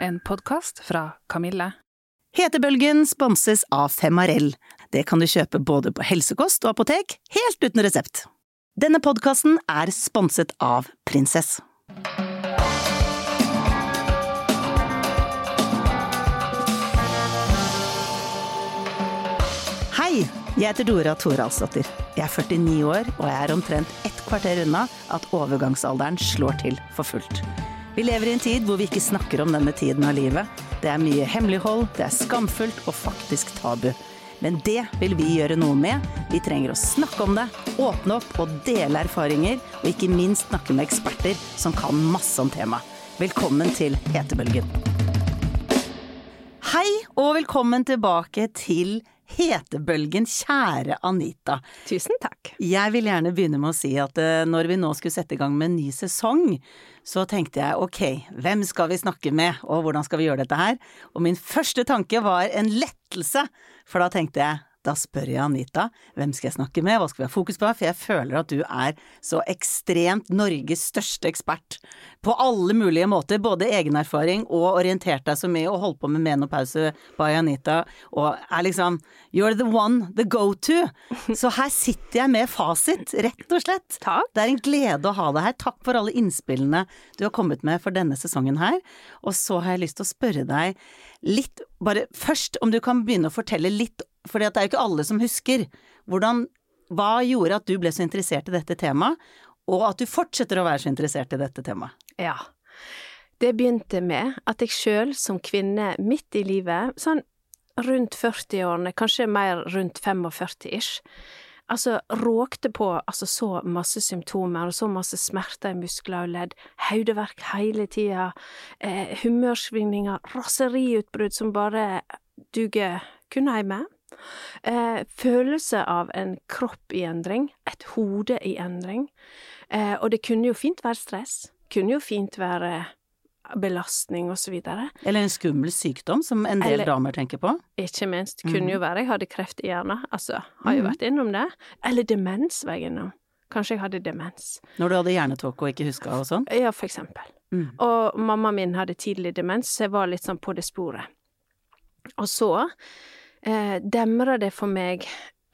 en podkast fra Kamille. Hetebølgen sponses av Femarell. Det kan du kjøpe både på helsekost og apotek, helt uten resept. Denne podkasten er sponset av Prinsess. Hei, jeg heter Dora Thoralsdottir. Jeg er 49 år, og jeg er omtrent ett kvarter unna at overgangsalderen slår til for fullt. Vi lever i en tid hvor vi ikke snakker om denne tiden av livet. Det er mye hemmelighold, det er skamfullt og faktisk tabu. Men det vil vi gjøre noe med. Vi trenger å snakke om det, åpne opp og dele erfaringer, og ikke minst snakke med eksperter som kan masse om temaet. Velkommen til Hetebølgen. Hei, og velkommen tilbake til Hetebølgen, kjære Anita. Tusen takk. Jeg vil gjerne begynne med å si at eh, når vi nå skulle sette i gang med en ny sesong, så tenkte jeg ok, hvem skal vi snakke med, og hvordan skal vi gjøre dette her? Og min første tanke var en lettelse, for da tenkte jeg da spør jeg Anita hvem skal jeg snakke med, hva skal vi ha fokus på, for jeg føler at du er så ekstremt Norges største ekspert på alle mulige måter, både egenerfaring og orientert deg så mye og holdt på med menopause by Anita, og er liksom you're the one, the go to. Så her sitter jeg med fasit, rett og slett. Takk. Det er en glede å ha deg her. Takk for alle innspillene du har kommet med for denne sesongen her. Og så har jeg lyst til å spørre deg litt, bare først om du kan begynne å fortelle litt for det er jo ikke alle som husker. Hvordan, hva gjorde at du ble så interessert i dette temaet, og at du fortsetter å være så interessert i dette temaet? Ja. Det begynte med at jeg sjøl som kvinne midt i livet, sånn rundt 40-årene, kanskje mer rundt 45-ish, altså råkte på altså så masse symptomer og så masse smerter i muskler og ledd, hodeverk hele tida, eh, humørsvingninger, raseriutbrudd som bare duger kun med. Eh, følelse av en kropp i endring, et hode i endring. Eh, og det kunne jo fint være stress, kunne jo fint være belastning videre. Eller en skummel sykdom, som en del Eller- damer tenker på. Ikke minst. Kunne mm. jo være jeg hadde kreft i hjernen, altså, har jo Mhm. vært innom det. Eller demens var jeg innom. Kanskje jeg hadde demens. Når du hadde hjernetåke og ikke huska og sånn. Ja, for eksempel. Mm. Og mamma min hadde tidlig demens, så jeg var litt sånn på det sporet. Og så eh, demrer det for meg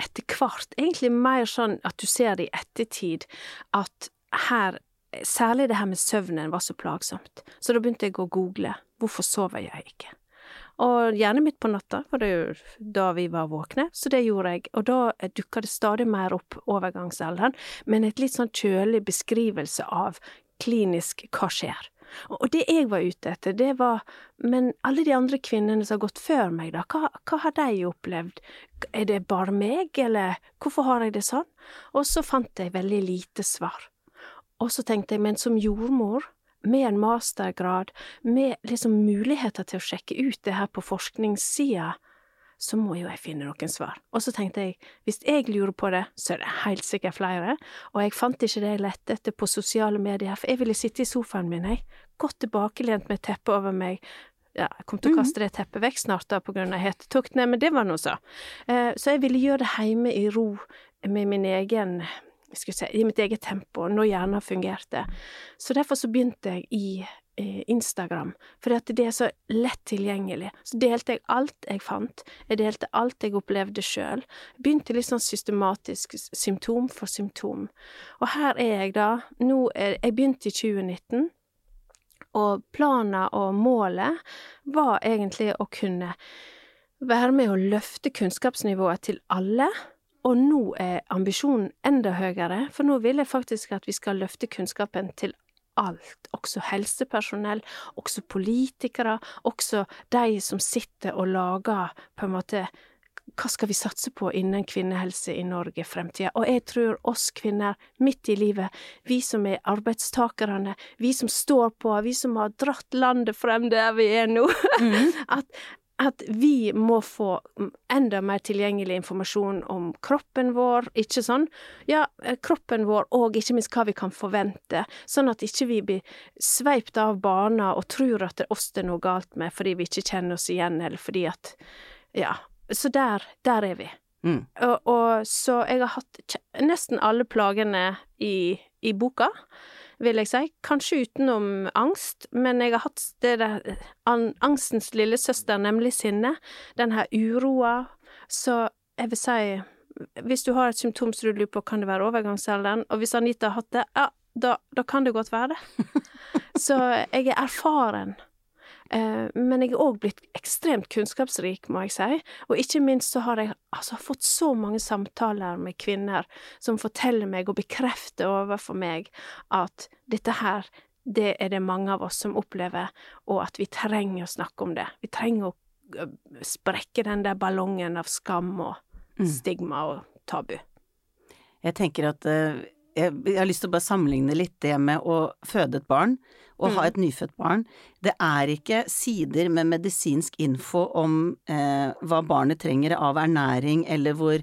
etter hvert, egentlig mer sånn at du ser det i ettertid, at her Særlig det her med søvnen var så plagsomt. Så da begynte jeg å google. Hvorfor sover jeg ikke? Og gjerne midt på natta, for det er jo da vi var våkne, så det gjorde jeg. Og da dukka det stadig mer opp overgangsalderen, men et litt sånn kjølig beskrivelse av klinisk hva skjer. Og det jeg var ute etter, det var Men alle de andre kvinnene som har gått før meg, da, hva, hva har de opplevd? Er det bare meg, eller hvorfor har jeg det sånn? Og så fant jeg veldig lite svar. Og så tenkte jeg, men som jordmor, med en mastergrad, med liksom muligheter til å sjekke ut det her på forskningssida, så må jo jeg finne noen svar. Og så tenkte jeg, hvis jeg lurer på det, så er det helt sikkert flere, og jeg fant ikke det jeg lette etter på sosiale medier, for jeg ville sitte i sofaen min, jeg, godt tilbakelent med teppet over meg. Ja, jeg kom til å kaste det teppet vekk snart da, på grunn av hetetukt, nei, men det var nå så. Eh, så jeg ville gjøre det hjemme i ro, med min egen si, i mitt eget tempo, når hjernen fungerte. Så derfor så begynte jeg i Instagram, fordi at det er så lett tilgjengelig. Så delte jeg alt jeg fant, jeg delte alt jeg opplevde sjøl. Begynte litt sånn systematisk, symptom for symptom. Og her er jeg da, nå er, jeg begynte i 2019, og planen og målet var egentlig å kunne være med å løfte kunnskapsnivået til alle, og nå er ambisjonen enda høyere, for nå vil jeg faktisk at vi skal løfte kunnskapen til alt, også helsepersonell, også politikere, også de som sitter og lager på en måte hva skal vi satse på innen kvinnehelse i Norge i fremtida? Og jeg tror oss kvinner midt i livet, vi som er arbeidstakerne, vi som står på, vi som har dratt landet frem der vi er nå, at, at vi må få enda mer tilgjengelig informasjon om kroppen vår, ikke sånn, ja, kroppen vår og ikke minst hva vi kan forvente, sånn at ikke vi blir sveipt av bana og tror at det er oss det er noe galt med fordi vi ikke kjenner oss igjen, eller fordi at, ja, så der, der er vi. Mm. Og, og så jeg har hatt nesten alle plagene i, i boka. Vil jeg si. Kanskje utenom angst, men jeg har hatt det der an, angstens lillesøster, nemlig sinne. Den her uroa. Så jeg vil si hvis du har et symptom som du lurer på kan det være overgangsalderen, og hvis Anita har hatt det, ja, da, da kan det godt være det. Så jeg er erfaren. Eh, men jeg er òg blitt ekstremt kunnskapsrik, må jeg si. Og ikke minst så har jeg altså fått så mange samtaler med kvinner som forteller meg og bekrefter overfor meg at dette her, det er det mange av oss som opplever, og at vi trenger å snakke om det. Vi trenger å eh, sprekke den der ballongen av skam og Mm. stigma og tabu. Jeg tenker at eh, jeg, jeg har lyst til å bare sammenligne litt det med å føde et barn og ha Mm. et nyfødt barn. Det er ikke sider med medisinsk info om eh, hva barnet trenger av ernæring, eller hvor,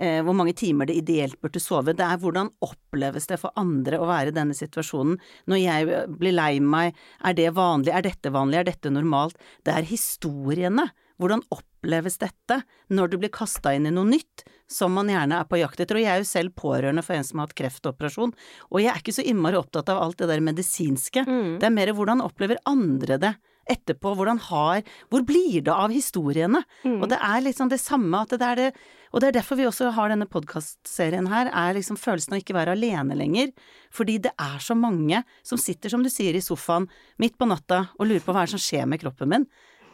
eh, hvor mange timer det ideelt burde sove. Det er hvordan oppleves det for andre å være i denne situasjonen. Når jeg eh, blir lei meg, er det vanlig, er dette vanlig, er dette normalt? Det er historiene. Hvordan oppleves dette når du blir kasta inn i noe nytt som man gjerne er på jakt etter? Og jeg er jo selv pårørende for en som har hatt kreftoperasjon, og jeg er ikke så innmari opptatt av alt det der medisinske. Mm. Det er mer hvordan opplever andre det etterpå, hvordan har Hvor blir det av historiene? Mm. Og det er liksom det samme at det er det Og det er derfor vi også har denne podkastserien her, er liksom følelsen av ikke være alene lenger. Fordi det er så mange som sitter, som du sier, i sofaen midt på natta og lurer på hva er det som skjer med kroppen min.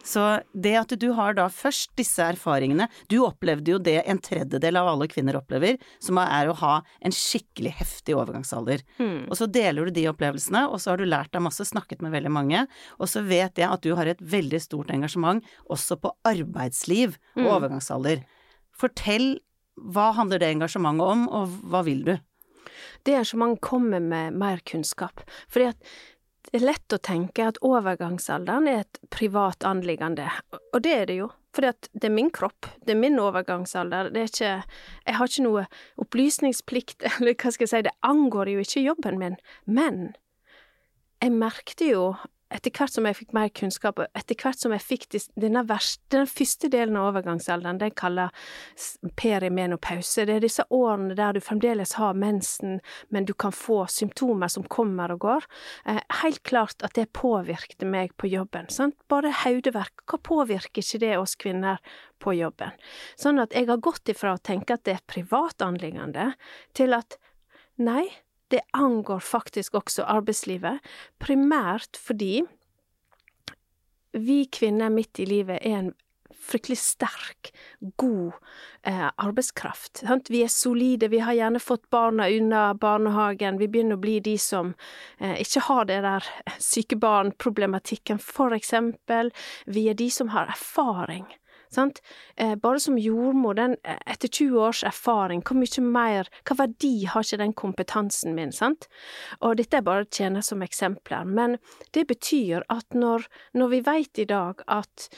Så det at du har da først disse erfaringene Du opplevde jo det en tredjedel av alle kvinner opplever, som er å ha en skikkelig heftig overgangsalder. Mm. Og så deler du de opplevelsene, og så har du lært deg masse, snakket med veldig mange, og så vet jeg at du har et veldig stort engasjement også på arbeidsliv og Mm. overgangsalder. Fortell, hva handler det engasjementet om, og hva vil du? Det engasjementet kommer med mer kunnskap. Fordi at det er lett å tenke at overgangsalderen er et privat anliggende, og det er det jo. For det er min kropp, det er min overgangsalder, det er ikke Jeg har ikke noe opplysningsplikt, eller hva skal jeg si, det angår jo ikke jobben min. Men jeg merkte jo etter hvert som jeg fikk mer kunnskap, og etter hvert som jeg fikk denne verste, den første delen av overgangsalderen, den kaller perimenopause, det er disse årene der du fremdeles har mensen, men du kan få symptomer som kommer og går. Eh, helt klart at det påvirkte meg på jobben, sant. Bare hodeverk, hva påvirker ikke det oss kvinner på jobben? Sånn at jeg har gått ifra å tenke at det er et privat anliggende, til at nei, det angår faktisk også arbeidslivet, primært fordi vi kvinner midt i livet er en fryktelig sterk, god eh, arbeidskraft. Sant? Vi er solide, vi har gjerne fått barna unna barnehagen, vi begynner å bli de som eh, ikke har det der syke barn-problematikken, for eksempel. Vi er de som har erfaring. Sant? Eh, bare som jordmor, den, eh, etter 20 års erfaring, hvor mye mer, hva verdi har ikke den kompetansen min, sant? Og dette er bare tjener som eksempler, men det betyr at når, når vi vet i dag at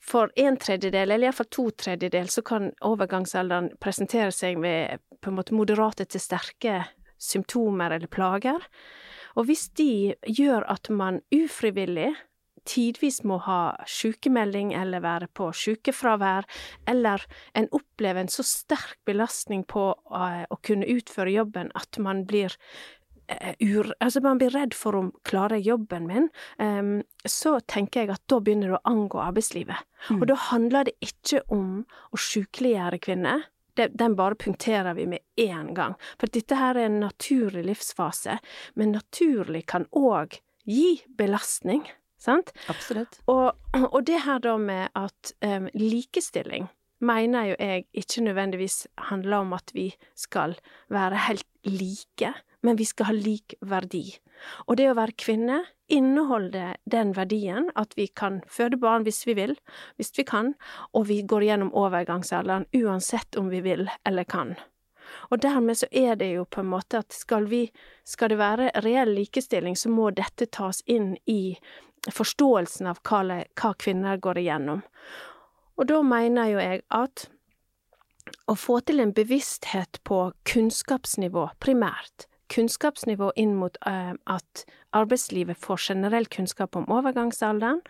for en tredjedel, eller iallfall to tredjedel, så kan overgangsalderen presentere seg med på en måte moderate til sterke symptomer eller plager. Og hvis de gjør at man ufrivillig tidvis må ha sykemelding eller være på sykefravær, eller en opplever en så sterk belastning på eh, å kunne utføre jobben at man blir eh, ur, altså man blir redd for å klare jobben min, um, så tenker jeg at da begynner det å angå arbeidslivet. Og da handler det ikke om å sykeliggjøre kvinner. Den bare punkterer vi med én gang. For dette her er en naturlig livsfase, men naturlig kan òg gi belastning, sant? Absolutt. Og, og det her da med at um, likestilling mener jo jeg ikke nødvendigvis handler om at vi skal være helt like, men vi skal ha lik verdi. Og det å være kvinne inneholder den verdien at vi kan føde barn hvis vi vil, hvis vi kan, og vi går gjennom overgangsalderen uansett om vi vil eller kan. Og dermed så er det jo på en måte at skal vi, skal det være reell likestilling, så må dette tas inn i forståelsen av hva, hva kvinner går igjennom. Og da mener jo jeg at å få til en bevissthet på kunnskapsnivå, primært, kunnskapsnivå inn mot uh, at arbeidslivet får generell kunnskap om overgangsalderen,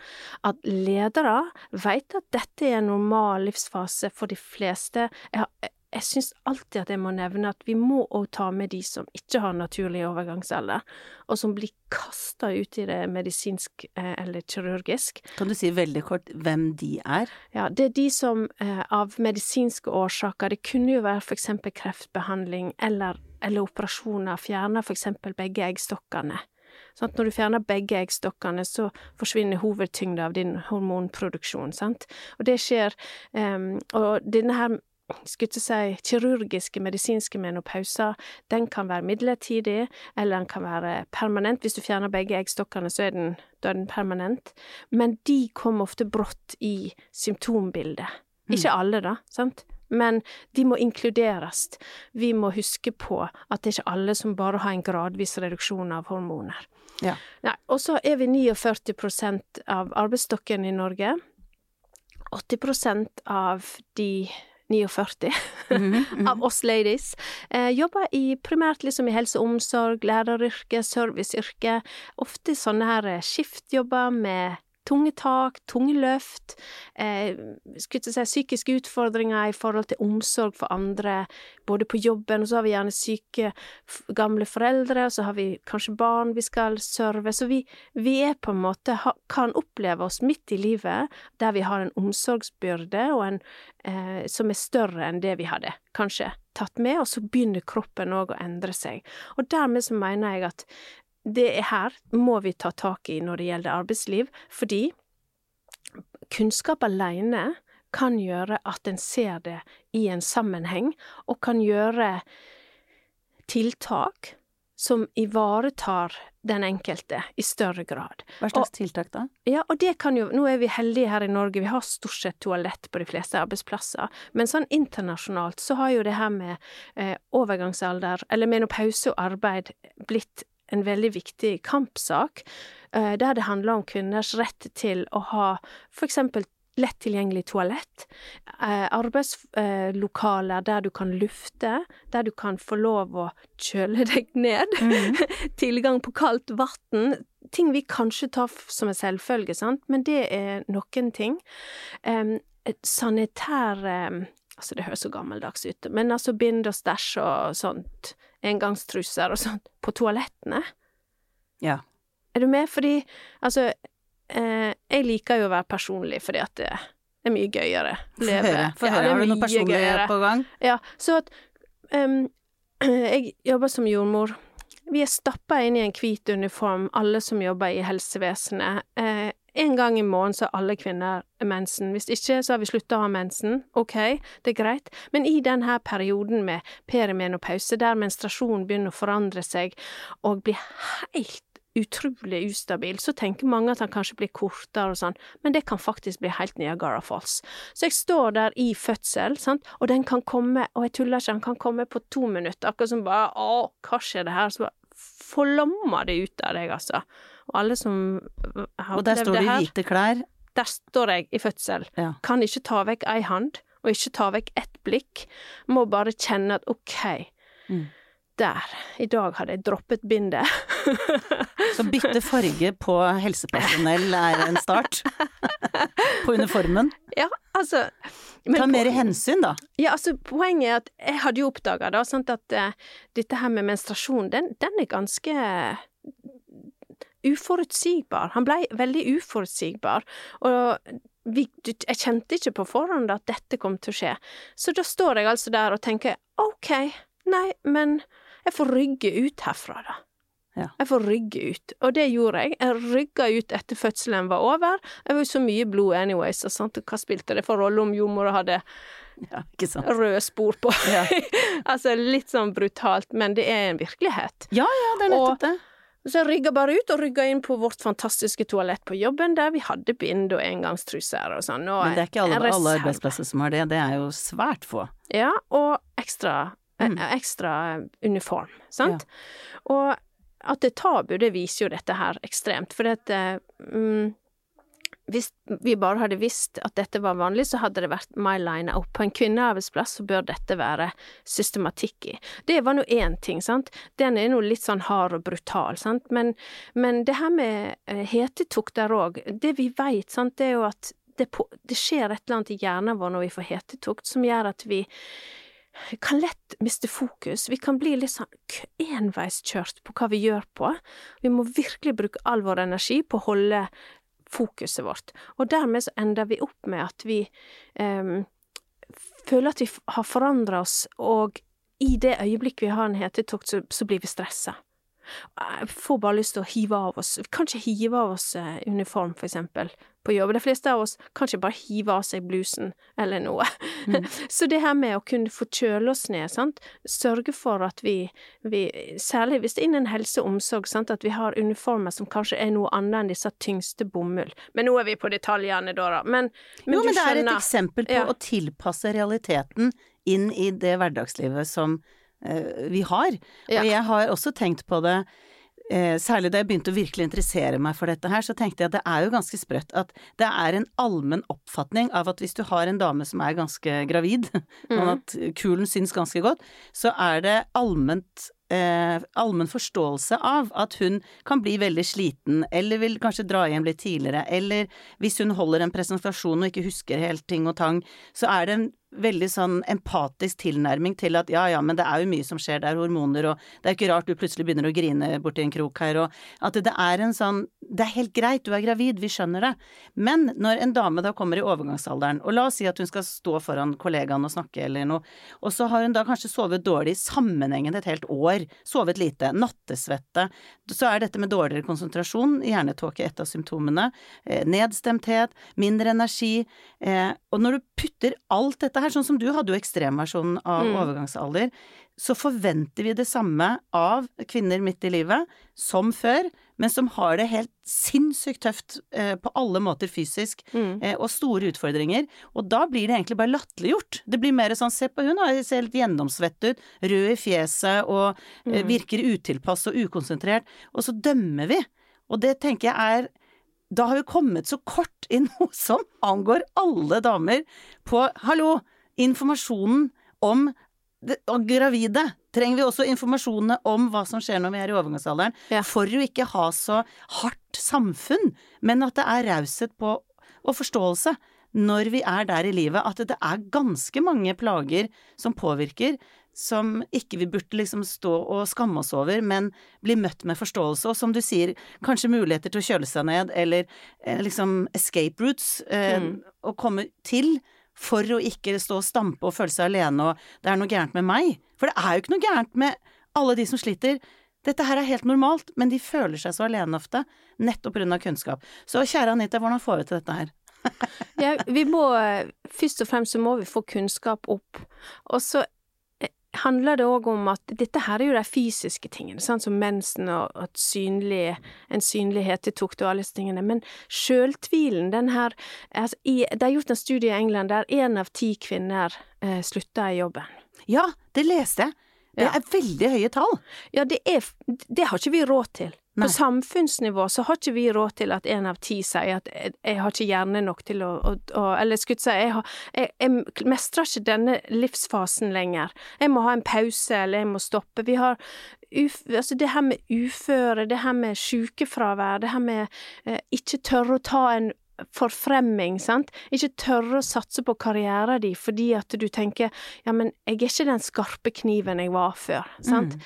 at ledere vet at dette er en normal livsfase for de fleste. Jeg har, jeg syns alltid at jeg må nevne at vi må òg ta med de som ikke har naturlig overgangsalder, og som blir kasta ut i det medisinsk eh, eller kirurgisk. Kan du si veldig kort hvem de er? Ja, det er de som eh, av medisinske årsaker, det kunne jo være eksempel kreftbehandling eller, eller operasjoner, fjerner eksempel begge eggstokkene. Sånn at når du fjerner begge eggstokkene, så forsvinner hovedtyngden av din hormonproduksjon, sant. Og det skjer um, Og denne her skulle ikke si kirurgiske, medisinske menopauser, den kan være midlertidig, eller den kan være permanent. Hvis du fjerner begge eggstokkene, så er den, er den permanent. Men de kommer ofte brått i symptombildet. Mm. Ikke alle, da, sant? Men de må inkluderes. Vi må huske på at det er ikke alle som bare har en gradvis reduksjon av hormoner. Ja. Og så er vi 49% av arbeidsstokken i Norge. 80% av de 49 mm, mhm. av oss ladies eh, jobber i primært liksom i helse og omsorg, læreryrke, serviceyrke. Ofte sånne her eh, skiftjobber med tunge tak, tunge løft, eh, si psykiske utfordringer i forhold til omsorg for andre, både på jobben, og så har vi gjerne syke gamle foreldre, og så har vi kanskje barn vi skal serve, så vi, vi er på en måte, kan oppleve oss midt i livet, der vi har en omsorgsbyrde og en, eh, som er større enn det vi hadde kanskje tatt med, og så begynner kroppen òg å endre seg. Og dermed så mener jeg at det er her må vi ta tak i når det gjelder arbeidsliv, fordi kunnskap alene kan gjøre at en ser det i en sammenheng, og kan gjøre tiltak som ivaretar den enkelte i større grad. Hva slags tiltak da? Ja, og det kan jo Nå er vi heldige her i Norge, vi har stort sett toalett på de fleste arbeidsplasser, men sånn internasjonalt så har jo det her med eh, overgangsalder, eller menopause og arbeid, blitt en veldig viktig kampsak, eh, der det handler om kvinners rett til å ha eksempel lett tilgjengelig toalett, eh, arbeidslokaler der du kan lufte, der du kan få lov å kjøle deg ned, tilgang på kaldt vann, ting vi kanskje tar som en selvfølge, sant, men det er noen ting. Em, et sanitær Altså, det høres så gammeldags ut, men altså bind og stæsj og sånt, engangstruser og sånt, på toalettene. Ja. Er du med? Fordi, altså, eh, jeg liker jo å være personlig, fordi at det er mye gøyere. å Leve. For Ja, Har du noe personlig gøyere. på gang? Ja, så at um, Jeg jobber som jordmor. Vi er stappa inn i en hvit uniform, alle som jobber i helsevesenet. Eh, en gang i måneden så har alle kvinner mensen. Hvis ikke, så har vi slutta å ha mensen. Ok, det er greit. Men i denne perioden med perimenopause, der menstruasjonen begynner å forandre seg og blir helt utrolig ustabil, så tenker mange at han kanskje blir kortere og sånn, men det kan faktisk bli helt Niagara Falls. Så jeg står der i fødsel, sant, og den kan komme, og jeg tuller ikke, den kan komme på to minutter, akkurat som bare å, hva skjer det her? Så bare forlommer det ut av deg, altså. Og alle som har opplevd det her Og der står du i hvite klær. der står jeg i fødsel. Ja. Kan ikke ta vekk ei hand, og ikke ta vekk ett blikk. Må bare kjenne at ok, Mm. der, i dag hadde jeg droppet bindet. Så bytte farge på helsepersonell er en start. På uniformen. ja, altså Ta mer hensyn, da. Ja, altså, poenget er at jeg hadde jo oppdaga at uh, dette her med menstruasjon, den, den er ganske uforutsigbar. Han ble veldig uforutsigbar, og vi, jeg kjente ikke på forhånd at dette kom til å skje. Så da står jeg altså der og tenker ok, nei, men jeg får rygge ut herfra, da. Ja. Jeg får rygge ut, og det gjorde jeg. Jeg rygga ut etter fødselen var over. Jeg var jo så mye blod anyways, og sant, hva spilte det for rolle om jordmora hadde Ja, røde spor på. Ja. altså litt sånn brutalt, men det er en virkelighet. Ja, ja, det er nettopp det. Så jeg rygga bare ut, og rygga inn på vårt fantastiske toalett på jobben, der vi hadde bind og engangstruser og sånn. Og Men det er ikke alle, er alle arbeidsplasser som har det. Det er jo svært få. Ja, og ekstra, Mm. eh, ekstra uniform, sant? Og at det er tabu, det viser jo dette her ekstremt, for at eh, mm, hvis vi bare hadde visst at dette var vanlig, så hadde det vært my line up. På en kvinnearbeidsplass så bør dette være systematikk i. Det var nå én ting, sant. Den er nå litt sånn hard og brutal, sant. Men, men det her med hetetukt der òg, det vi veit, sant, det er jo at det, på, det skjer et eller annet i hjernen vår når vi får hetetukt, som gjør at vi kan lett miste fokus. Vi kan bli litt sånn enveiskjørt på hva vi gjør på. Vi må virkelig bruke all vår energi på å holde fokuset vårt. Og dermed så ender vi opp med at vi em, føler at vi har forandra oss, og i det øyeblikk vi har en hetetokt, så, så blir vi stressa. Jeg får bare lyst til å hive av oss Vi kan ikke hive av oss eh, uniform, for eksempel, på jobb. De fleste av oss kan ikke bare hive av seg blusen eller noe. så det her med å kunne få kjøle oss ned, sant, sørge for at vi, vi Særlig hvis det er innen helse og omsorg, sant, at vi har uniformer som kanskje er noe annet enn disse tyngste bomull. Men nå er vi på detaljene, da. Men, men jo, men det er et skjønner. eksempel på Ja. å tilpasse realiteten inn i det hverdagslivet som vi har. Ja. Og jeg har også tenkt på det eh, Særlig da jeg begynte å virkelig interessere meg for dette her, så tenkte jeg at det er jo ganske sprøtt at det er en allmenn oppfatning av at hvis du har en dame som er ganske gravid, sånn Mhm. at kulen syns ganske godt, så er det allment eh, allmenn forståelse av at hun kan bli veldig sliten, eller vil kanskje dra hjem litt tidligere, eller hvis hun holder en presentasjon og ikke husker helt ting og tang, så er det en veldig sånn empatisk tilnærming til at ja ja, men det er jo mye som skjer, det er hormoner, og det er ikke rart du plutselig begynner å grine borti en krok her, og at det er en sånn Det er helt greit, du er gravid, vi skjønner det. Men når en dame da kommer i overgangsalderen, og la oss si at hun skal stå foran kollegaen og snakke eller noe, og så har hun da kanskje sovet dårlig sammenhengende et helt år, sovet lite, nattesvette, så er dette med dårligere konsentrasjon, hjernetåke et av symptomene, eh, nedstemthet, mindre energi, eh, og når du putter alt dette her, sånn som du hadde jo ekstremversjonen av Mm. overgangsalder, så forventer vi det samme av kvinner midt i livet som før, men som har det helt sinnssykt tøft eh, på alle måter fysisk, Mm. eh, og store utfordringer. Og da blir det egentlig bare latterliggjort. Det blir mer sånn se på hun, da, ser helt gjennomsvett ut, rød i fjeset og eh, Mm. virker utilpass og ukonsentrert, og så dømmer vi. Og det tenker jeg er da har vi kommet så kort i noe som angår alle damer på Hallo! Informasjonen om det, og gravide trenger vi også informasjonene om hva som skjer når vi er i overgangsalderen, Ja. for å ikke ha så hardt samfunn, men at det er raushet på og forståelse når vi er der i livet, at det er ganske mange plager som påvirker, som ikke vi burde liksom stå og skamme oss over, men bli møtt med forståelse, og som du sier, kanskje muligheter til å kjøle seg ned, eller eh, liksom escape routes, eh, Mm. å komme til for å ikke stå og stampe og føle seg alene og det er noe gærent med meg. For det er jo ikke noe gærent med alle de som sliter. Dette her er helt normalt, men de føler seg så alene ofte, nettopp pga. kunnskap. Så kjære Anita, hvordan får vi til dette her? Ja, vi må Først og fremst så må vi få kunnskap opp. Og så handler det òg om at dette her er jo de fysiske tingene, sant, som mensen og at synlig, en synlighet til tukt og alle disse tingene. Men sjøltvilen, den her altså, i, Det er gjort en studie i England der én av ti kvinner eh, slutta i jobben. Ja, det leste jeg. Det Ja. er veldig høye tall. Ja, det er Det har ikke vi råd til. Nei. På samfunnsnivå så har ikke vi råd til at en av ti sier at jeg, har ikke hjerne nok til å, å, å Eller skulle si, jeg, har, jeg, jeg mestrer ikke denne livsfasen lenger. Jeg må ha en pause, eller jeg må stoppe. Vi har uf, altså det her med uføre, det her med sykefravær, det her med eh, ikke tørre å ta en forfremming, sant. Ikke tørre å satse på karrieren din fordi at du tenker ja, men jeg er ikke den skarpe kniven jeg var før, sant.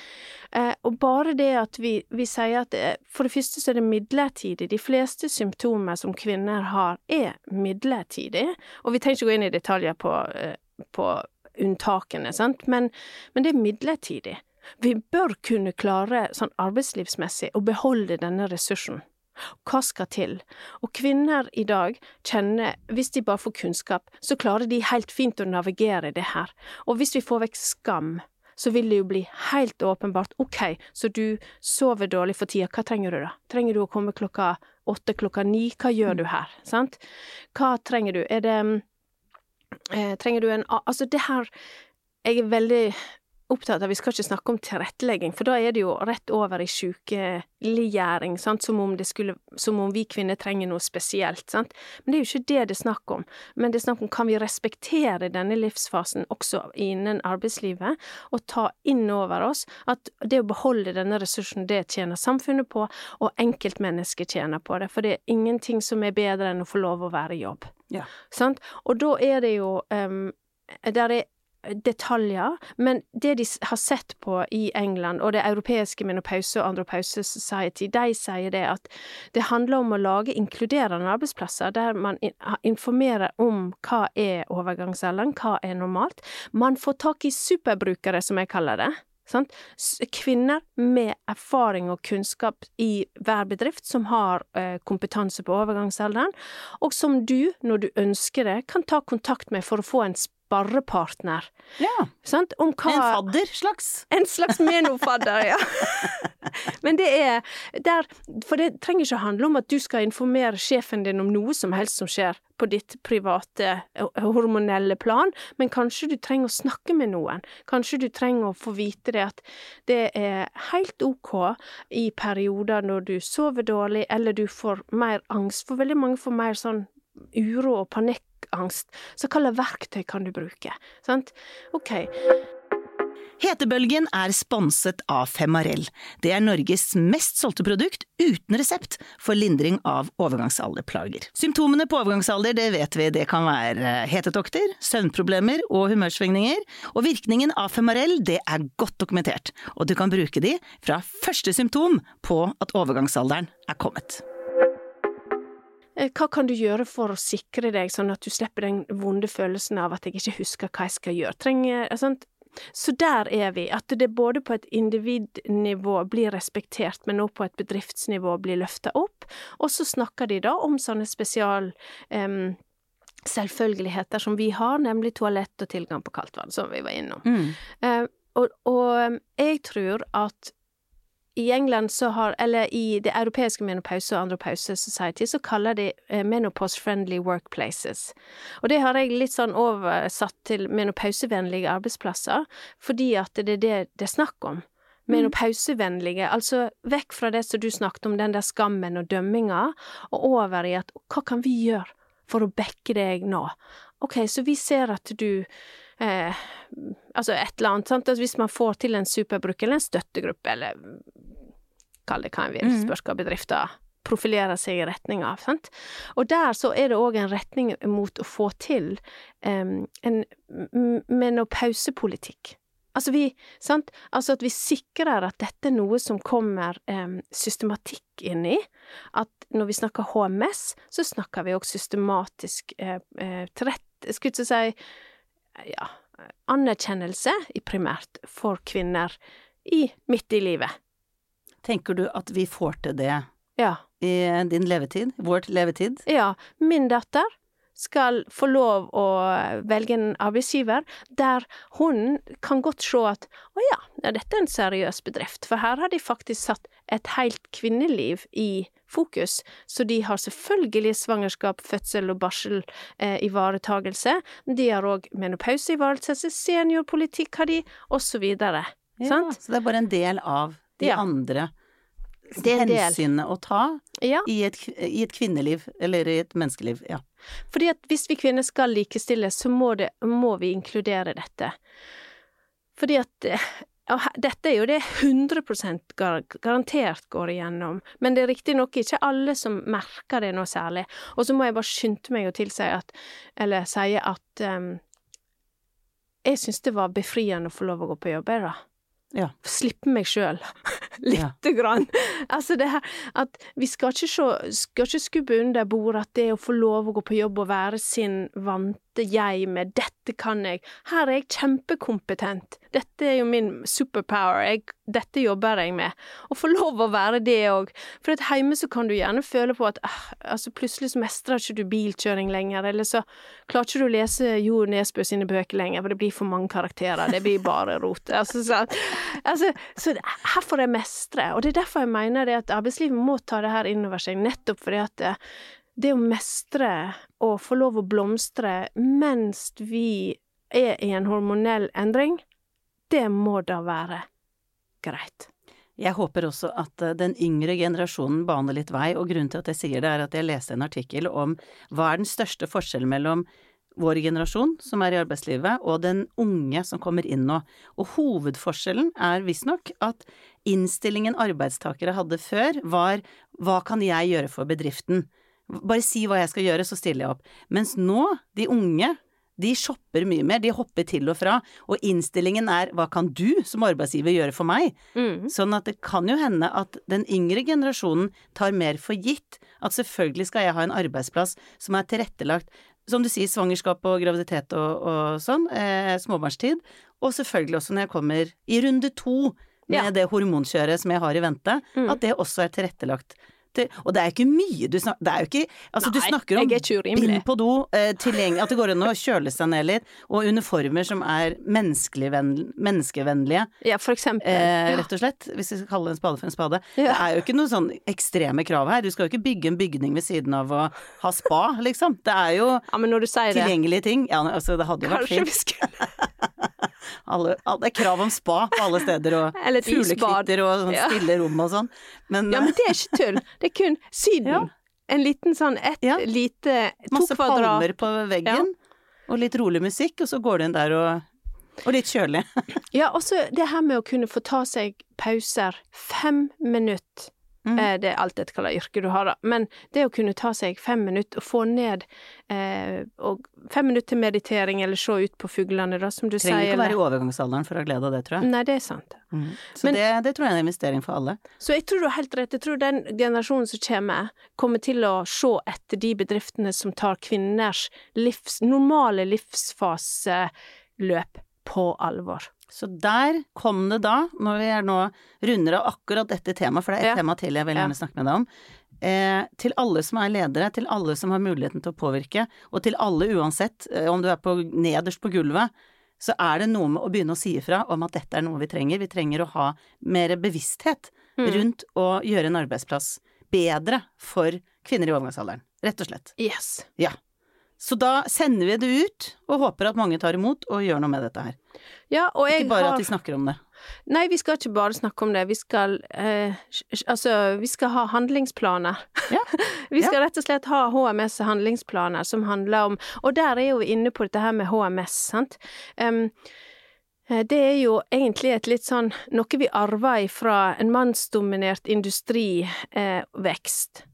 Eh, og bare det at vi, vi sier at eh, for det første så er det midlertidig. De fleste symptomer som kvinner har, er midlertidig. Og vi trenger ikke gå inn i detaljer på, eh, på unntakene, sant, men, men det er midlertidig. Vi bør kunne klare sånn arbeidslivsmessig å beholde denne ressursen. Hva skal til? Og kvinner i dag kjenner, hvis de bare får kunnskap, så klarer de helt fint å navigere det her. Og hvis vi får vekk skam, så vil det jo bli helt åpenbart ok, så du sover dårlig for tida, hva trenger du da? Trenger du å komme klokka åtte, klokka ni, hva gjør du her, sant? Hva trenger du? Er det eh, Trenger du en Altså, det her Jeg er veldig opptatt av Vi skal ikke snakke om tilrettelegging, for da er det jo rett over i sykeliggjøring, sant, som om det skulle Som om vi kvinner trenger noe spesielt, sant. Men det er jo ikke det det er snakk om. Men det er snakk om kan vi respektere denne livsfasen også innen arbeidslivet, og ta inn over oss at det å beholde denne ressursen, det tjener samfunnet på, og enkeltmennesket tjener på det. For det er ingenting som er bedre enn å få lov å være i jobb. Ja. Sant? Og da er det jo um, Der er detaljer, men det de har sett på i England, og det europeiske menopause- og andropause society, de sier det at det handler om å lage inkluderende arbeidsplasser der man informerer om hva er overgangsalderen, hva er normalt. Man får tak i superbrukere, som jeg kaller det. Sant? Kvinner med erfaring og kunnskap i hver bedrift, som har eh, kompetanse på overgangsalderen, og som du, når du ønsker det, kan ta kontakt med for å få en sparrepartner. Ja. Sant? Om hva En fadder slags. En slags menofadder, ja. Men det er der For det trenger ikke handle om at du skal informere sjefen din om noe som helst som skjer på ditt private eh, hormonelle plan, men kanskje du trenger å snakke med noen. Kanskje du trenger å få vite det at det er helt ok i perioder når du sover dårlig, eller du får mer angst, for veldig mange får mer sånn uro og panikkangst. Så hva slags verktøy kan du bruke? Sant? Ok. Hetebølgen er sponset av Femarell. Det er Norges mest solgte produkt uten resept for lindring av overgangsalderplager. Symptomene på overgangsalder det vet vi det kan være hetetokter, søvnproblemer og humørsvingninger, og virkningen av Femarell det er godt dokumentert, og du kan bruke de fra første symptom på at overgangsalderen er kommet. Eh, hva kan du gjøre for å sikre deg, sånn at du slipper den vonde følelsen av at jeg ikke husker hva jeg skal gjøre? Trenger, sant? Så der er vi, at det både på et individnivå blir respektert, men også på et bedriftsnivå blir løfta opp. Og så snakker de da om sånne spesial um, selvfølgeligheter som vi har, nemlig toalett og tilgang på kaldt vann, som vi var innom. Mm. Uh, og, og jeg tror at i England så har, eller i det europeiske menopause- og andropause society, så kaller de eh, menopause friendly workplaces. Og det har jeg litt sånn oversatt til menopausevennlige arbeidsplasser, fordi at det er det det er snakk om. Menopausevennlige, altså vekk fra det som du snakket om, den der skammen og dømminga, og over i at hva kan vi gjøre for å backe deg nå? Ok, så vi ser at du eh, altså et eller annet, sant, Altså, hvis man får til en superbruk eller en støttegruppe, eller kall det hva en vil, Mhm. spørs hva bedrifter profilerer seg i retning av, sant. Og der så er det òg en retning mot å få til em, en menopausepolitikk. Altså vi, sant, altså at vi sikrer at dette er noe som kommer em, systematikk inn i. At når vi snakker HMS, så snakker vi òg systematisk eh, eh, trett, skulle ikke si ja, anerkjennelse i primært for kvinner i midt i livet. Tenker du at vi får til det Ja. i din levetid? Vår levetid? Ja, min datter skal få lov å velge en arbeidsgiver der hun kan godt se at å ja, dette er en seriøs bedrift, for her har de faktisk satt et helt kvinneliv i fokus, så de har selvfølgelig svangerskap, fødsel og barsel eh, ivaretagelse, de har òg menopause-ivaretagelse, seniorpolitikk har de, og så videre. Ja, Sant? så det er bare en del av de Ja. andre hensynene å ta Ja. i et, i et kvinneliv, eller i et menneskeliv. Ja. Fordi at hvis vi kvinner skal likestilles, så må, det, må vi inkludere dette. Fordi at eh, og dette er jo det 100 gar garantert går igjennom, men det er riktignok ikke alle som merker det noe særlig. Og så må jeg bare skynde meg å tilsi at, eller si at um, jeg syns det var befriende å få lov å gå på jobb, jeg, da. Ja. Slippe meg sjøl. Lite grann. Altså det her at vi skal ikke se, skal ikke skubbe under bordet at det å få lov å gå på jobb og være sin vante jeg med 'dette kan jeg', her er jeg kjempekompetent, dette er jo min superpower, jeg, dette jobber jeg med. Å få lov å være det òg. For at hjemme så kan du gjerne føle på at ah, altså plutselig så mestrer ikke du bilkjøring lenger, eller så klarer ikke du å lese Jo Nesbø sine bøker lenger, for det blir for mange karakterer, det blir bare rot. Altså, så, altså, så her får jeg mestre, og det er derfor jeg mener det at arbeidslivet må ta det her inn over seg, nettopp fordi at det, det å mestre og få lov å blomstre mens vi er i en hormonell endring, det må da være greit. Jeg håper også at eh, den yngre generasjonen baner litt vei, og grunnen til at jeg sier det, er at jeg leste en artikkel om hva er den største forskjellen mellom vår generasjon, som er i arbeidslivet, og den unge som kommer inn nå. Og hovedforskjellen er visstnok at innstillingen arbeidstakere hadde før, var hva kan jeg gjøre for bedriften? Bare si hva jeg skal gjøre, så stiller jeg opp. Mens nå, de unge, De shopper mye mer, de hopper til og fra, og innstillingen er hva kan du som arbeidsgiver gjøre for meg? Mm. Sånn at det kan jo hende at den yngre generasjonen tar mer for gitt at selvfølgelig skal jeg ha en arbeidsplass som er tilrettelagt, som du sier, svangerskap og graviditet og, og sånn, eh, småbarnstid, og selvfølgelig også når jeg kommer i runde to med Ja. det hormonkjøret som jeg har i vente, Mm. at det også er tilrettelagt. Til, og det er ikke mye du snakker Det er jo ikke Altså, du snakker om bind på do, eh, At det går an å kjøle seg ned litt, og uniformer som er menneskevennlige. Ja, for eksempel. Eh, rett og slett, hvis vi skal kalle en spade for en spade. Ja. Det er jo ikke noen sånn ekstreme krav her. Du skal jo ikke bygge en bygning ved siden av å ha spa, liksom. Det er jo ja, men når du sier det tilgjengelige ting. Ja, altså, det hadde jo vært Kanskje fint. vi skulle Alle, det er krav om spa på alle steder, og fuglekvitter og sånn Ja. stille rom og sånn. Men, Ja, men det er ikke tull. Det er kun Syden. Ja. En liten sånn ett Ja. lite To masse kvadrat. palmer på veggen, og litt rolig musikk, og så går du inn der og Og litt kjølig. Ja, også det her med å kunne få ta seg pauser. Fem minutter. Mm. Eh, det er alt etter hva slags yrke du har, da. Men det å kunne ta seg fem minutter og få ned eh, og Fem minutter til meditering, eller se ut på fuglene, da, som du Trenger sier. ikke å være i overgangsalderen for å ha glede av det, tror jeg. Nei, det er sant. Mm. Så Men- det, det tror jeg er en investering for alle. Så jeg tror du har helt rett. Jeg tror den generasjonen som kommer, kommer til å se etter de bedriftene som tar kvinners livs, normale livsfaseløp på alvor. Så der kom det da, når vi er nå runder av akkurat dette temaet, for det er et Ja. tema til jeg vil gjerne snakke med deg om. Eh, til alle som er ledere, til alle som har muligheten til å påvirke, og til alle uansett, eh, om du er på, nederst på gulvet, så er det noe med å begynne å si ifra om at dette er noe vi trenger. Vi trenger å ha mer bevissthet Mm. rundt å gjøre en arbeidsplass bedre for kvinner i overgangsalderen. Rett og slett. Yes. Ja. Så da sender vi det ut, og håper at mange tar imot og gjør noe med dette her. Ja, Ikke bare har at de snakker om det. Nei, vi skal ikke bare snakke om det. Vi skal eh, Altså, vi skal ha handlingsplaner. Ja. vi skal rett og slett ha HMS-handlingsplaner som handler om Og der er jo vi inne på dette her med HMS, sant. Eh, det er jo egentlig et litt sånn noe vi arver fra en mannsdominert industrivekst.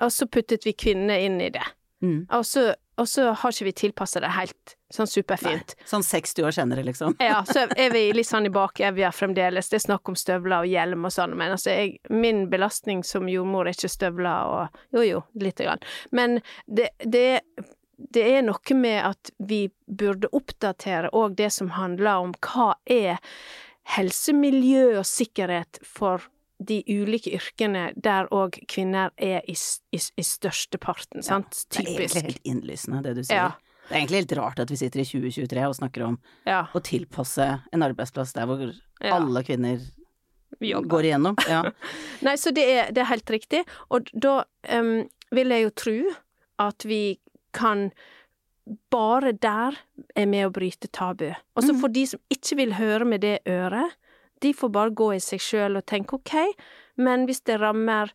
og så puttet vi kvinner inn i det. Mm. Og så, og så har ikke vi tilpassa det helt sånn superfint. Sånn 60 år senere, liksom. Ja, så er vi litt sånn i bakevja fremdeles. Det er snakk om støvler og hjelm og sånn, men altså, jeg, min belastning som jordmor er ikke støvler og Jo, jo, lite grann. Men det, det, det er noe med at vi burde oppdatere òg det som handler om hva er helsemiljø og sikkerhet for de ulike yrkene der òg kvinner er i, i, i størsteparten, sant? Det er egentlig helt innlysende, det du sier. Ja. Det er egentlig helt rart at vi sitter i 2023 og snakker om Ja. å tilpasse en arbeidsplass der hvor Ja. alle kvinner Jobber. går igjennom. Ja. Nei, så det er, det er helt riktig, og da um, vil jeg jo tro at vi kan bare der er med å bryte tabu. Og så Mhm. for de som ikke vil høre med det øret, de får bare gå i seg sjøl og tenke ok, men hvis det rammer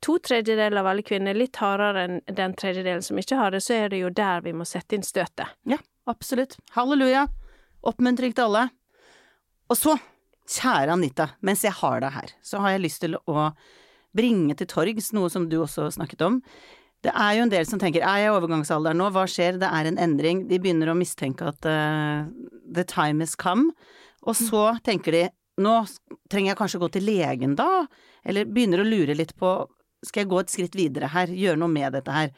to tredjedeler av alle kvinner litt hardere enn den tredjedelen som ikke har det, så er det jo der vi må sette inn støtet. ja, absolutt. Halleluja. Oppmuntring til alle. Og så, kjære Anita, mens jeg har deg her, så har jeg lyst til å bringe til torgs noe som du også snakket om. Det er jo en del som tenker er jeg i overgangsalderen nå, hva skjer, det er en endring, de begynner å mistenke at uh, the time has come, og så tenker de nå trenger jeg kanskje gå til legen da, eller begynner å lure litt på skal jeg gå et skritt videre her, gjøre noe med dette her.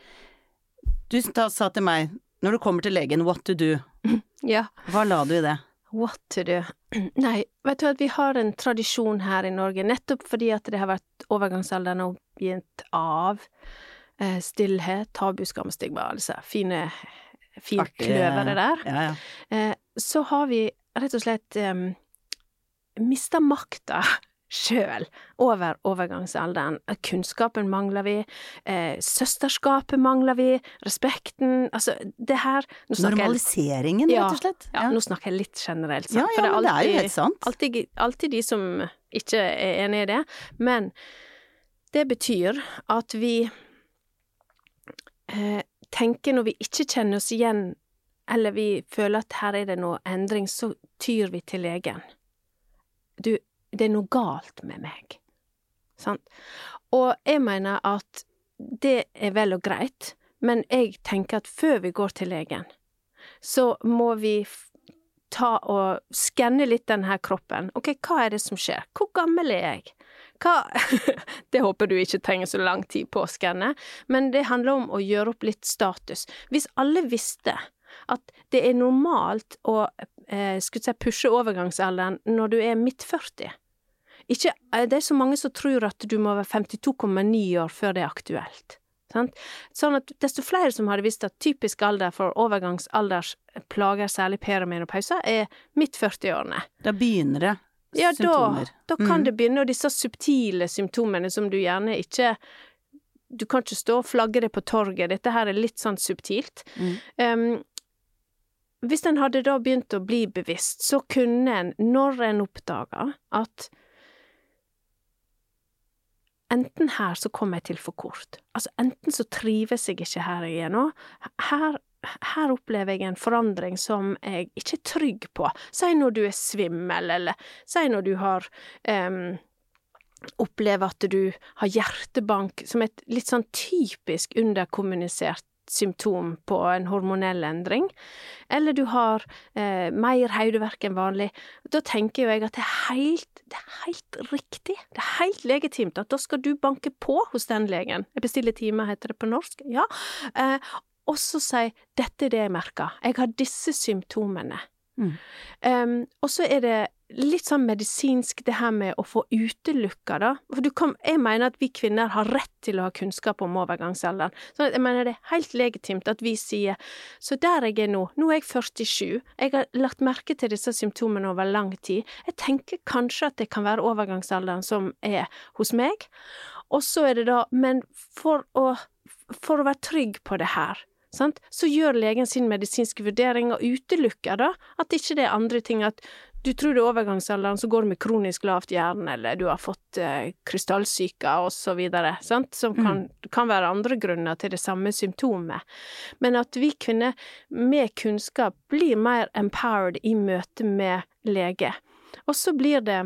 Du sa til meg, når du kommer til legen, what to do, Ja. hva la du i det? What to do? Nei, vet du at vi har en tradisjon her i Norge, nettopp fordi at det har vært overgangsalderen begynt av eh, stillhet, tabu, skam stigma, altså fine finkløvere der. Ja, ja. Eh, så har vi rett og slett eh, mista makta sjøl over overgangsalderen. Kunnskapen mangler vi, eh, søsterskapet mangler vi, respekten Altså, det her snakker jeg- Normaliseringen, Ja, rett og slett. ja, nå snakker jeg litt generelt, sant? ja, for det er, alltid, det er jo helt sant. alltid, alltid de som ikke er enig i det. Men det betyr at vi eh, tenker når vi ikke kjenner oss igjen, eller vi føler at her er det noe endring, så tyr vi til legen. Du, det er noe galt med meg. Sant? Og jeg mener at det er vel og greit, men jeg tenker at før vi går til legen, så må vi ta og skanne litt den her kroppen. Ok, hva er det som skjer? Hvor gammel er jeg? Hva Det håper du ikke trenger så lang tid på å skanne, men det handler om å gjøre opp litt status. Hvis alle visste at det er normalt å eh, skulle si, pushe overgangsalderen når du er midt 40 ikke, eh, Det er så mange som tror at du må være 52,9 år før det er aktuelt. Sant? Sånn at desto flere som hadde visst at typisk alder for overgangsaldersplager, særlig perimenopauser, er midt 40-årene. Da begynner det Ja, da, da kan Mm. det begynne, og disse subtile symptomene som du gjerne ikke Du kan ikke stå og flagge det på torget, dette her er litt sånn subtilt. Mm. Um, hvis en hadde da begynt å bli bevisst, så kunne en, når en oppdaga at Enten her så kom jeg til for kort. Altså, enten så trives jeg ikke her jeg er nå. Her, her opplever jeg en forandring som jeg ikke er trygg på. Si når du er svimmel, eller si når du har um, Opplever at du har hjertebank, som et litt sånn typisk underkommunisert symptom på en hormonell endring, eller du har eh, mer hodeverk enn vanlig, da tenker jo jeg at det er helt, det er helt riktig, det er helt legitimt at da skal du banke på hos den legen. Jeg bestiller time, heter det på norsk, ja, eh, og så si dette er det jeg merker, jeg har disse symptomene. Mm. Um, og så er det litt sånn medisinsk det her med å få utelukka, da. For kan, jeg mener at vi kvinner har rett til å ha kunnskap om overgangsalderen. Så jeg mener det er helt legitimt at vi sier så der jeg er nå, nå er jeg 47, jeg har lagt merke til disse symptomene over lang tid, jeg tenker kanskje at det kan være overgangsalderen som er hos meg, og så er det da, men for å, for å være trygg på det her, så gjør legen sin medisinske vurdering og utelukker da at ikke det er andre ting, at du tror det er overgangsalderen, så går du med kronisk lavt jern, eller du har fått eh, krystallsyke videre, sant, som kan, kan være andre grunner til det samme symptomet. Men at vi kvinner med kunnskap blir mer empowered i møte med lege. Og så blir det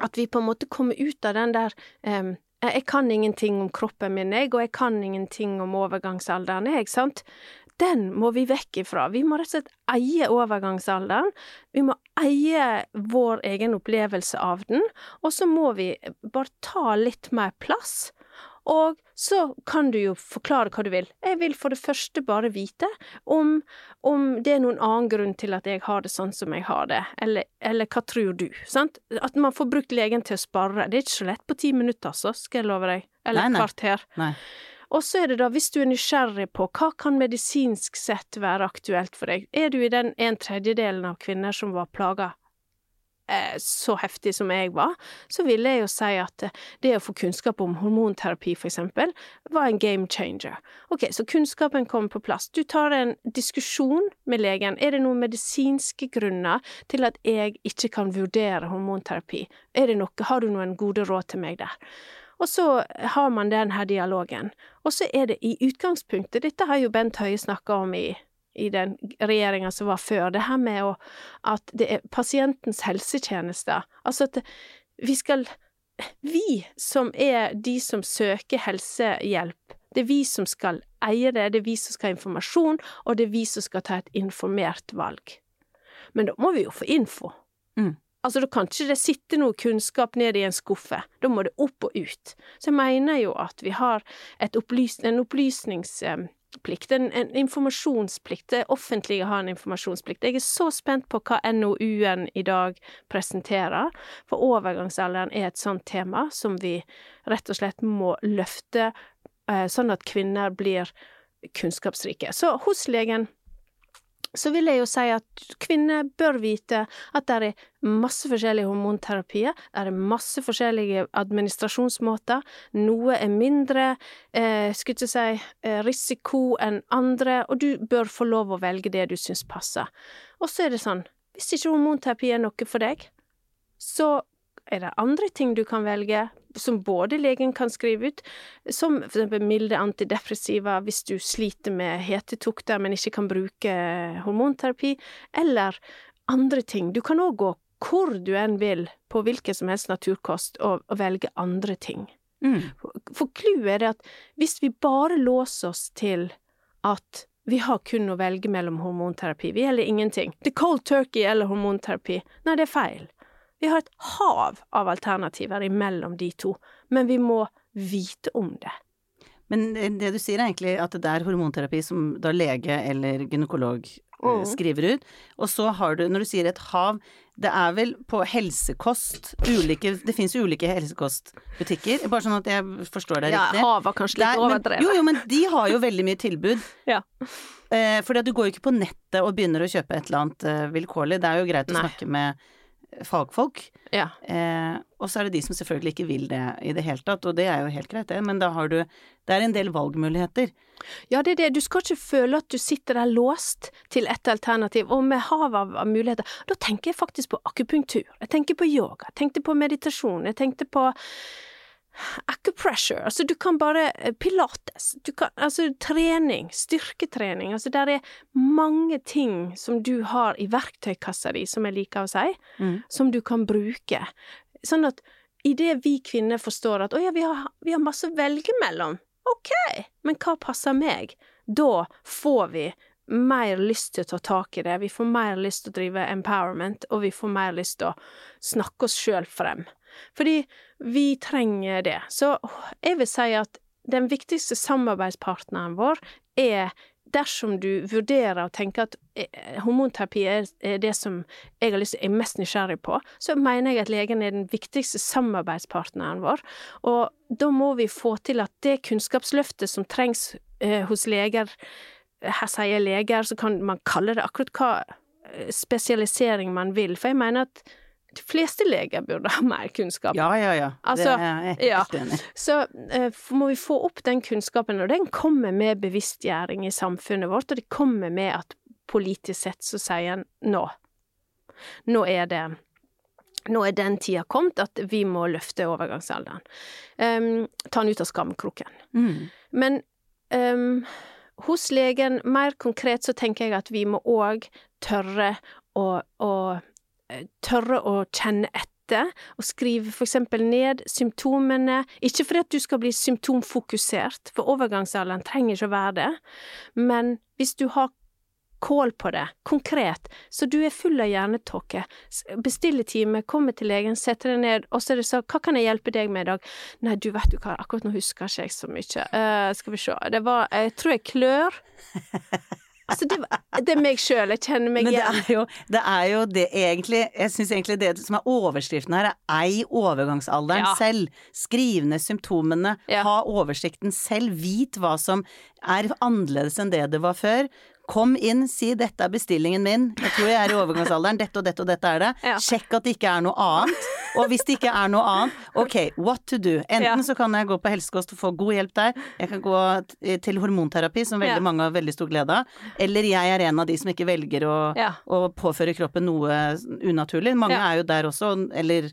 at vi på en måte kommer ut av den der eh, jeg kan ingenting om kroppen min, jeg, og jeg kan ingenting om overgangsalderen, jeg, sant? Den må vi vekk ifra. Vi må rett og slett eie overgangsalderen. Vi må eie vår egen opplevelse av den, og så må vi bare ta litt mer plass. Og så kan du jo forklare hva du vil. Jeg vil for det første bare vite om, om det er noen annen grunn til at jeg har det sånn som jeg har det, eller, eller hva tror du, sant? At man får brukt legen til å sparre. Det er ikke så lett på ti minutter, altså, skal jeg love deg. Eller et kvarter. Nei. Og så er det da, hvis du er nysgjerrig på hva kan medisinsk sett være aktuelt for deg, er du i den en tredjedelen av kvinner som var plaga eh, så heftig som jeg var, så ville jeg jo si at eh, det å få kunnskap om hormonterapi, for eksempel, var en game changer. Ok, så kunnskapen kommer på plass. Du tar en diskusjon med legen. Er det noen medisinske grunner til at jeg ikke kan vurdere hormonterapi? Er det noe, har du noen gode råd til meg der? Og så har man den her dialogen. Og så er det i utgangspunktet, dette har jo Bent Høie snakka om i, i den regjeringa som var før, det her med å, at det er pasientens helsetjenester. Altså at vi skal Vi som er de som søker helsehjelp, det er vi som skal eie det, det er vi som skal ha informasjon, og det er vi som skal ta et informert valg. Men da må vi jo få info. Mm. Altså, da kan ikke det sitte noe kunnskap ned i en skuffe, da må det opp og ut. Så jeg mener jo at vi har opplys en opplysningsplikt, en, en informasjonsplikt, det offentlige har en informasjonsplikt. Jeg er så spent på hva NOU-en i dag presenterer, for overgangsalderen er et sånt tema som vi rett og slett må løfte, eh, sånn at kvinner blir kunnskapsrike. Så hos legen så vil jeg jo si at kvinner bør vite at det er masse forskjellige hormonterapier, det er masse forskjellige administrasjonsmåter, noe er mindre, eh, skulle si, eh, risiko enn andre, og du bør få lov å velge det du syns passer. Og så er det sånn, hvis ikke hormonterapi er noe for deg, så er det andre ting du kan velge, som både legen kan skrive ut, som eksempel milde antidepressiva hvis du sliter med hetetokter, men ikke kan bruke hormonterapi, eller andre ting. Du kan òg gå hvor du enn vil, på hvilken som helst naturkost, og, og velge andre ting. Mm. For clouet er det at hvis vi bare låser oss til at vi har kun å velge mellom hormonterapi, vi gjelder ingenting. Det er cold turkey eller hormonterapi. Nei, det er feil. Vi har et hav av alternativer imellom de to, men vi må vite om det. Men det du sier er egentlig at det er hormonterapi som da lege eller gynekolog eh, Mm. skriver ut. Og så har du, når du sier et hav, det er vel på helsekost ulike Det fins jo ulike helsekostbutikker, bare sånn at jeg forstår deg Ja, riktig. hav var kanskje litt overdrevet. Jo, jo, men de har jo veldig mye tilbud. Ja. Eh, fordi at du går jo ikke på nettet og begynner å kjøpe et eller annet eh, vilkårlig. Det er jo greit å Nei. snakke med fagfolk. Ja. Eh, og så er det de som selvfølgelig ikke vil det i det hele tatt, og det er jo helt greit, det, men da har du Det er en del valgmuligheter. Ja, det er det. Du skal ikke føle at du sitter der låst til ett alternativ, og med havet av, av muligheter. Da tenker jeg faktisk på akupunktur. Jeg tenker på yoga. Jeg tenkte på meditasjon. Jeg tenkte på acupressure. Altså, du kan bare eh, Pilates. Du kan Altså, trening. Styrketrening. Altså, der er mange ting som du har i verktøykassa di, som jeg liker å si, Mm. som du kan bruke. Sånn at idet vi kvinner forstår at å ja, vi har, vi har masse å velge mellom, ok, men hva passer meg? Da får vi mer lyst til å ta tak i det, vi får mer lyst til å drive empowerment, og vi får mer lyst til å snakke oss sjøl frem. Fordi vi trenger det. Så jeg vil si at den viktigste samarbeidspartneren vår er dersom du vurderer og tenker at eh, hormonterapi er, det som jeg har lyst til, er mest nysgjerrig på, så mener jeg at legen er den viktigste samarbeidspartneren vår. Og da må vi få til at det kunnskapsløftet som trengs eh, hos leger Her sier jeg leger, så kan man kalle det akkurat hva eh, spesialisering man vil, for jeg mener at de fleste leger burde ha mer kunnskap. Ja, ja, ja. Altså, det er jeg helt enig i. Så uh, må vi få opp den kunnskapen, og den kommer med bevisstgjøring i samfunnet vårt, og det kommer med at politisk sett så sier en nå. Nå er det nå er den tida kommet at vi må løfte overgangsalderen. Um, ta den ut av skamkroken. Mm. Men um, hos legen, mer konkret, så tenker jeg at vi må òg tørre å, å Tørre å kjenne etter, og skrive eksempel ned symptomene. Ikke fordi at du skal bli symptomfokusert, for overgangsalderen trenger ikke å være det, men hvis du har kål på det, konkret, så du er full av hjernetåke. bestiller time, kommer til legen, setter deg ned, og så er det sånn, hva kan jeg hjelpe deg med i dag? Nei, du vet du hva, akkurat nå husker ikke jeg så mye. uh, skal vi se, det var, jeg tror jeg klør. Altså, det, det er meg sjøl, jeg kjenner meg Men det er jo det, er jo det egentlig Jeg syns egentlig det som er overskriften her, er ei overgangsalderen Ja. selv. Skriv ned symptomene, Ja. ha oversikten selv, vit hva som er annerledes enn det det var før. Kom inn, si 'dette er bestillingen min', jeg tror jeg er i overgangsalderen, dette og dette og dette er det. Ja. Sjekk at det ikke er noe annet. Og hvis det ikke er noe annet, ok, what to do? Enten Ja. så kan jeg gå på helsekost og få god hjelp der, jeg kan gå til hormonterapi, som veldig Ja. mange har veldig stor glede av, eller jeg er en av de som ikke velger å og påføre kroppen noe unaturlig. Mange er jo der også, eller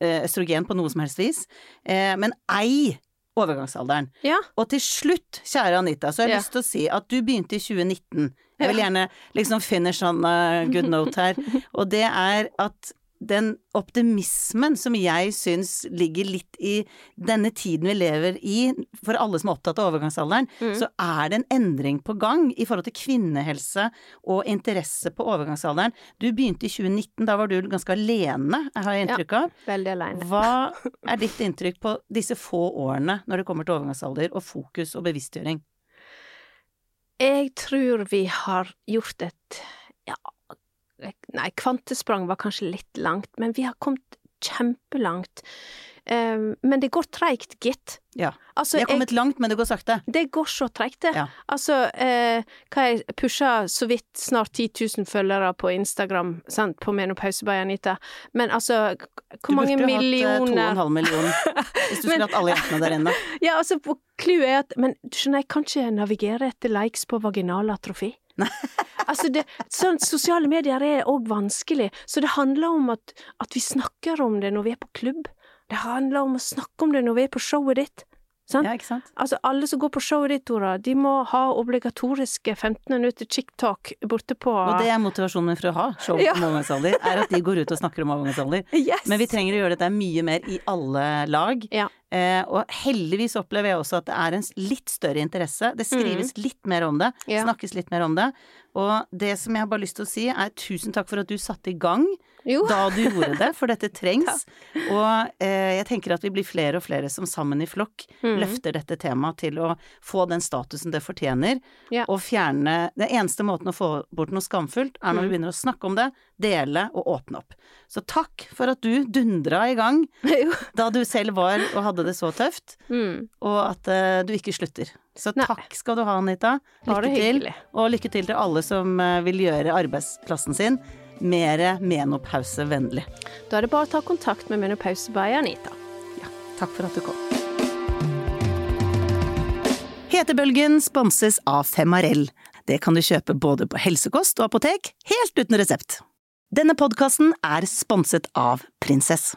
eh, østrogen på noe som helst vis. Eh, men ei overgangsalderen. Ja. Og til slutt, kjære Anita, så har jeg Ja. lyst til å si at du begynte i 2019. Jeg vil gjerne liksom finish on a good note her. Og det er at den optimismen som jeg syns ligger litt i denne tiden vi lever i, for alle som er opptatt av overgangsalderen, Mm. så er det en endring på gang i forhold til kvinnehelse og interesse på overgangsalderen. Du begynte i 2019, da var du ganske alene, har jeg inntrykk av. Veldig alene. Hva er ditt inntrykk på disse få årene når det kommer til overgangsalder og fokus og bevisstgjøring? Jeg tror vi har gjort et ja, nei, kvantesprang var kanskje litt langt, men vi har kommet kjempelangt. Um, men det går treigt, gitt. Ja. Altså, har kommet langt, men det går sakte. det går så treigt, det. Ja. Altså, eh, hva jeg pusha så vidt snart 10 000 følgere på Instagram, sant, på Menopause by Anita, men altså, hvor mange millioner Du burde hatt eh, 2,5 millioner hvis du skulle hatt alle jentene der inne. Ja, altså, clouet er at Men du skjønner, jeg kan ikke navigere etter likes på vaginalatrofi. altså, det, sånn, sosiale medier er òg vanskelig, så det handler om at, at vi snakker om det når vi er på klubb. Det handler om å snakke om det når vi er på showet ditt. Sant? Ja, ikke sant? Altså, alle som går på showet ditt, Tora, de må ha obligatoriske 15 minutter chick-talk borte på Og det er motivasjonen min for å ha show Ja. om overgangsalder, er at de går ut og snakker om overgangsalder. Yes! Men vi trenger å gjøre dette mye mer i alle lag. Ja. Eh, og heldigvis opplever jeg også at det er en litt større interesse. Det skrives litt mer om det, Ja. snakkes litt mer om det. Og det som jeg har bare lyst til å si, er tusen takk for at du satte i gang Jo. da du gjorde det, for dette trengs. Og eh, jeg tenker at vi blir flere og flere som sammen i flokk mm. løfter dette temaet til å få den statusen det fortjener. Ja. Og fjerne Den eneste måten å få bort noe skamfullt, er når vi Mhm. begynner å snakke om det, dele og åpne opp. Så takk for at du dundra i gang da du selv var og hadde det så tøft, Mm. og at uh, du ikke slutter. Så Nei. takk skal du ha, Anita. Lykke til. Og lykke til til alle som uh, vil gjøre arbeidsplassen sin mer menopausevennlig. Da er det bare å ta kontakt med Menopause by Anita. Takk for at du kom. Hetebølgen sponses av Femarell. Det kan du kjøpe både på helsekost og apotek, helt uten resept. Denne podkasten er sponset av Prinsess.